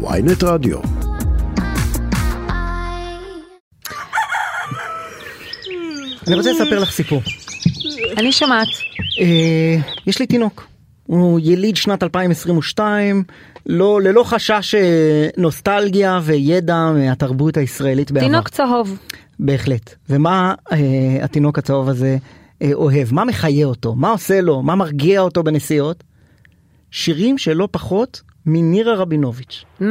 ויינט רדיו. אני רוצה לספר לך סיפור. אני שומעת. אה, יש לי תינוק. הוא יליד שנת 2022, לא, ללא חשש אה, נוסטלגיה וידע מהתרבות הישראלית בעבר. תינוק צהוב. בהחלט. ומה אה, התינוק הצהוב הזה אה, אוהב? מה מחיה אותו? מה עושה לו? מה מרגיע אותו בנסיעות? שירים שלא פחות מנירה רבינוביץ'. Mm,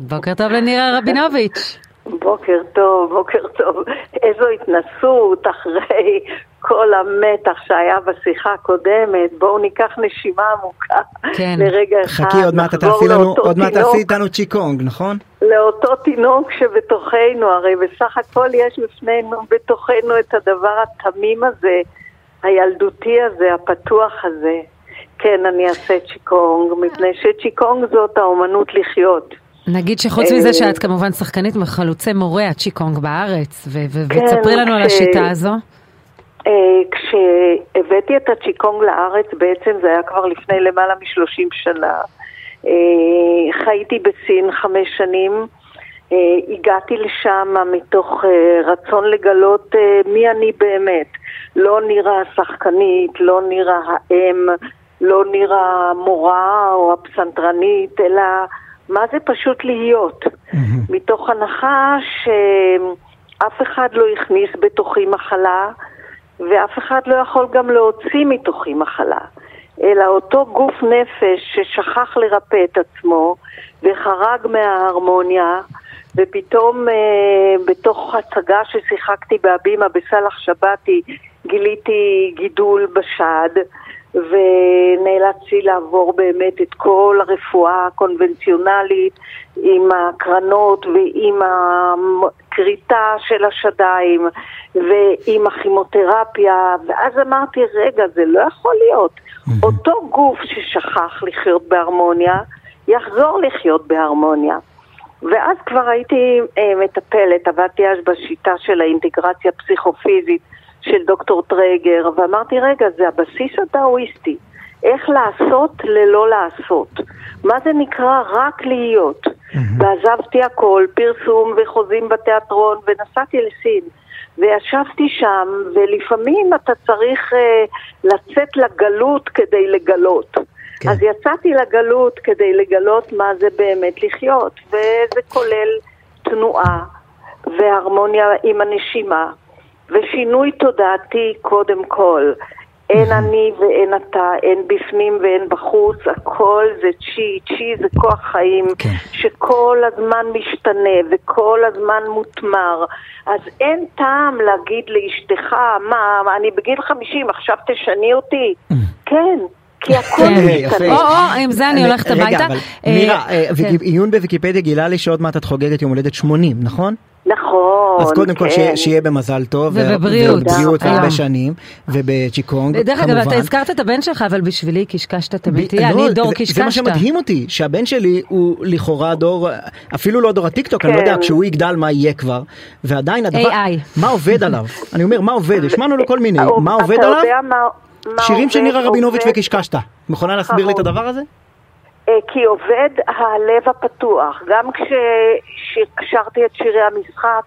בוקר טוב לנירה רבינוביץ'. בוקר טוב, בוקר טוב. איזו התנסות אחרי כל המתח שהיה בשיחה הקודמת. בואו ניקח נשימה עמוקה כן. לרגע אחד. חכי, עוד מעט תעשי לנו, עוד מעט תעשי איתנו צ'יקונג, נכון? לאותו תינוק שבתוכנו, הרי בסך הכל יש בפנינו, בתוכנו את הדבר התמים הזה, הילדותי הזה, הפתוח הזה. כן, אני אעשה צ'יקונג, מפני שצ'יקונג זאת האומנות לחיות. נגיד שחוץ אה, מזה שאת כמובן שחקנית מחלוצי מורי הצ'יקונג בארץ, כן, ותספרי לנו על השיטה הזו. אה, כשהבאתי את הצ'יקונג לארץ, בעצם זה היה כבר לפני למעלה מ-30 שנה. אה, חייתי בסין חמש שנים, אה, הגעתי לשם מתוך אה, רצון לגלות אה, מי אני באמת. לא נראה השחקנית, לא נראה האם, לא נראה המורה או הפסנתרנית, אלא מה זה פשוט להיות. מתוך הנחה שאף אחד לא הכניס בתוכי מחלה, ואף אחד לא יכול גם להוציא מתוכי מחלה. אלא אותו גוף נפש ששכח לרפא את עצמו וחרג מההרמוניה, ופתאום אה, בתוך הצגה ששיחקתי בהבימה בסאלח שבתי גיליתי גידול בשד ונאלצתי לעבור באמת את כל הרפואה הקונבנציונלית עם הקרנות ועם הכריתה של השדיים ועם הכימותרפיה ואז אמרתי רגע זה לא יכול להיות. אותו גוף ששכח לחיות בהרמוניה יחזור לחיות בהרמוניה. ואז כבר הייתי אה, מטפלת, עבדתי אז בשיטה של האינטגרציה הפסיכופיזית של דוקטור טרייגר, ואמרתי, רגע, זה הבסיס הדאואיסטי. איך לעשות ללא לעשות. מה זה נקרא רק להיות. ועזבתי הכל, פרסום וחוזים בתיאטרון, ונסעתי לסין. וישבתי שם, ולפעמים אתה צריך אה, לצאת לגלות כדי לגלות. כן. אז יצאתי לגלות כדי לגלות מה זה באמת לחיות, וזה כולל תנועה והרמוניה עם הנשימה, ושינוי תודעתי קודם כל. אין אני ואין אתה, אין בפנים ואין בחוץ, הכל זה צ'י, צ'י זה כוח חיים כן. שכל הזמן משתנה וכל הזמן מותמר. אז אין טעם להגיד לאשתך, מה, מה, אני בגיל 50, עכשיו תשני אותי. כן, כי הכל כן. יפה. משתנה. או, או, עם זה אני הולכת רגע, הביתה. אבל אה, מירה, אה, כן. עיון בוויקיפדיה גילה לי שעוד מעט את חוגגת יום הולדת 80, נכון? נכון, אז קודם כל כן. שיהיה- שיהיה במזל טוב. ובבריאות. ובבריאות תודה והרבה רבה. שנים, ובצ'יקונג, דרך אגב, אתה כמובן. הזכרת את הבן שלך, אבל בשבילי קשקשת תמיד תהיה, לא, אני דור זה- קשקשת. זה מה שמדהים אותי, שהבן שלי הוא לכאורה דור, אפילו לא דור הטיקטוק, אני לא יודע, כן. כשהוא יגדל מה יהיה כבר, ועדיין הדבר, AI. מה עובד עליו? אני אומר, מה עובד? השמענו לו כל מיני, אתה מה עובד עליו? שירים של? נירה רבינוביץ' וקשקשת. יכולה להסביר לי את נכון. הדבר הזה? אה, כי עובד הלב הפתוח. גם כששרתי את שירי המשחק,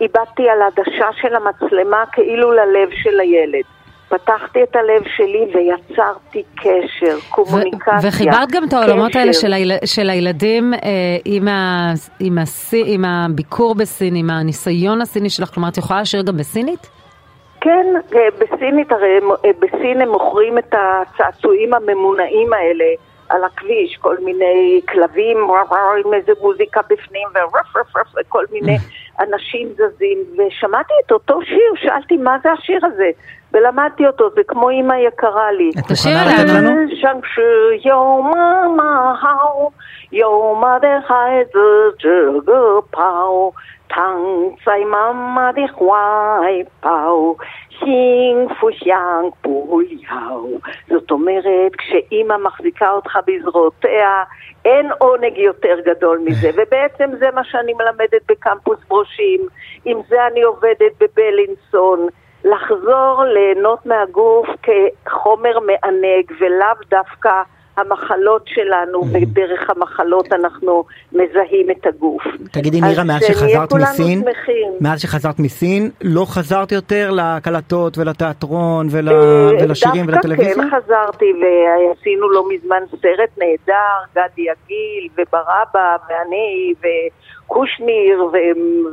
איבדתי על העדשה של המצלמה כאילו ללב של הילד. פתחתי את הלב שלי ויצרתי קשר, קומוניקציה. ו- וחיברת גם את העולמות האלה. של, היל... של הילדים אה, עם, ה... עם, הס... עם הביקור בסין, עם הניסיון הסיני שלך, כלומר את יכולה לשיר גם בסינית? כן, אה, בסינית, הרי אה, בסין הם מוכרים את הצעצועים הממונעים האלה על הכביש, כל מיני כלבים וואו, וואו, עם איזה מוזיקה בפנים ורף רף רף וכל מיני אנשים זזים ושמעתי את אותו שיר, שאלתי מה זה השיר הזה ולמדתי אותו, זה כמו אימא יקרה לי. את תשאיר מוכנה לתת לנו. לנו? 像是有妈妈好，有妈的孩子这个跑，躺在妈妈的怀抱， 幸福想不要. זאת אומרת, כשאימא מחזיקה אותך בזרועותיה, אין עונג יותר גדול מזה. ובעצם זה מה שאני מלמדת בקמפוס ברושים, עם זה אני עובדת בבלינסון. לחזור ליהנות מהגוף כחומר מענג ולאו דווקא המחלות שלנו, ודרך המחלות אנחנו מזהים את הגוף. תגידי נירה, אז מאז שחזרת מסין, שמחים. מאז שחזרת מסין, לא חזרת יותר להקלטות ולתיאטרון ול- אה, ולשירים ולטלוויזיה? דווקא כן חזרתי ועשינו לא מזמן סרט נהדר, גדי עגיל וברבא ואני וקושניר ו-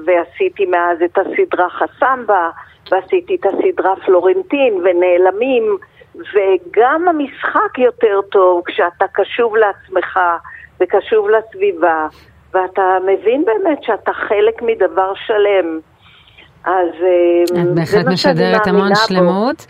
ועשיתי מאז את הסדרה חסמבה ועשיתי את הסדרה פלורנטין ונעלמים וגם המשחק יותר טוב כשאתה קשוב לעצמך וקשוב לסביבה ואתה מבין באמת שאתה חלק מדבר שלם. אז אה, את זה בהחלט משדרת המון מאמינה בו. שלמות.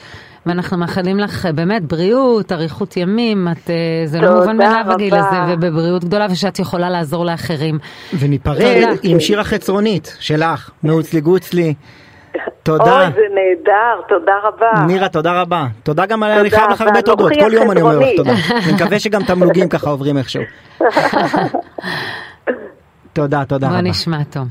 ואנחנו מאחלים לך אה, באמת בריאות, אריכות ימים, את, אה, זה לא מובן מאליו רבה. הזה, ובבריאות גדולה, ושאת יכולה לעזור לאחרים. וניפרד. עם שיר החצרונית שלך, מעוצלי גוצלי. תודה. אוי, זה נהדר, תודה רבה. נירה, תודה רבה. תודה גם על אני חייב לך הרבה תודות, כל יום אני אומר לך. תודה. אני מקווה שגם תמלוגים ככה עוברים איכשהו. תודה, תודה בוא רבה. נשמע טוב.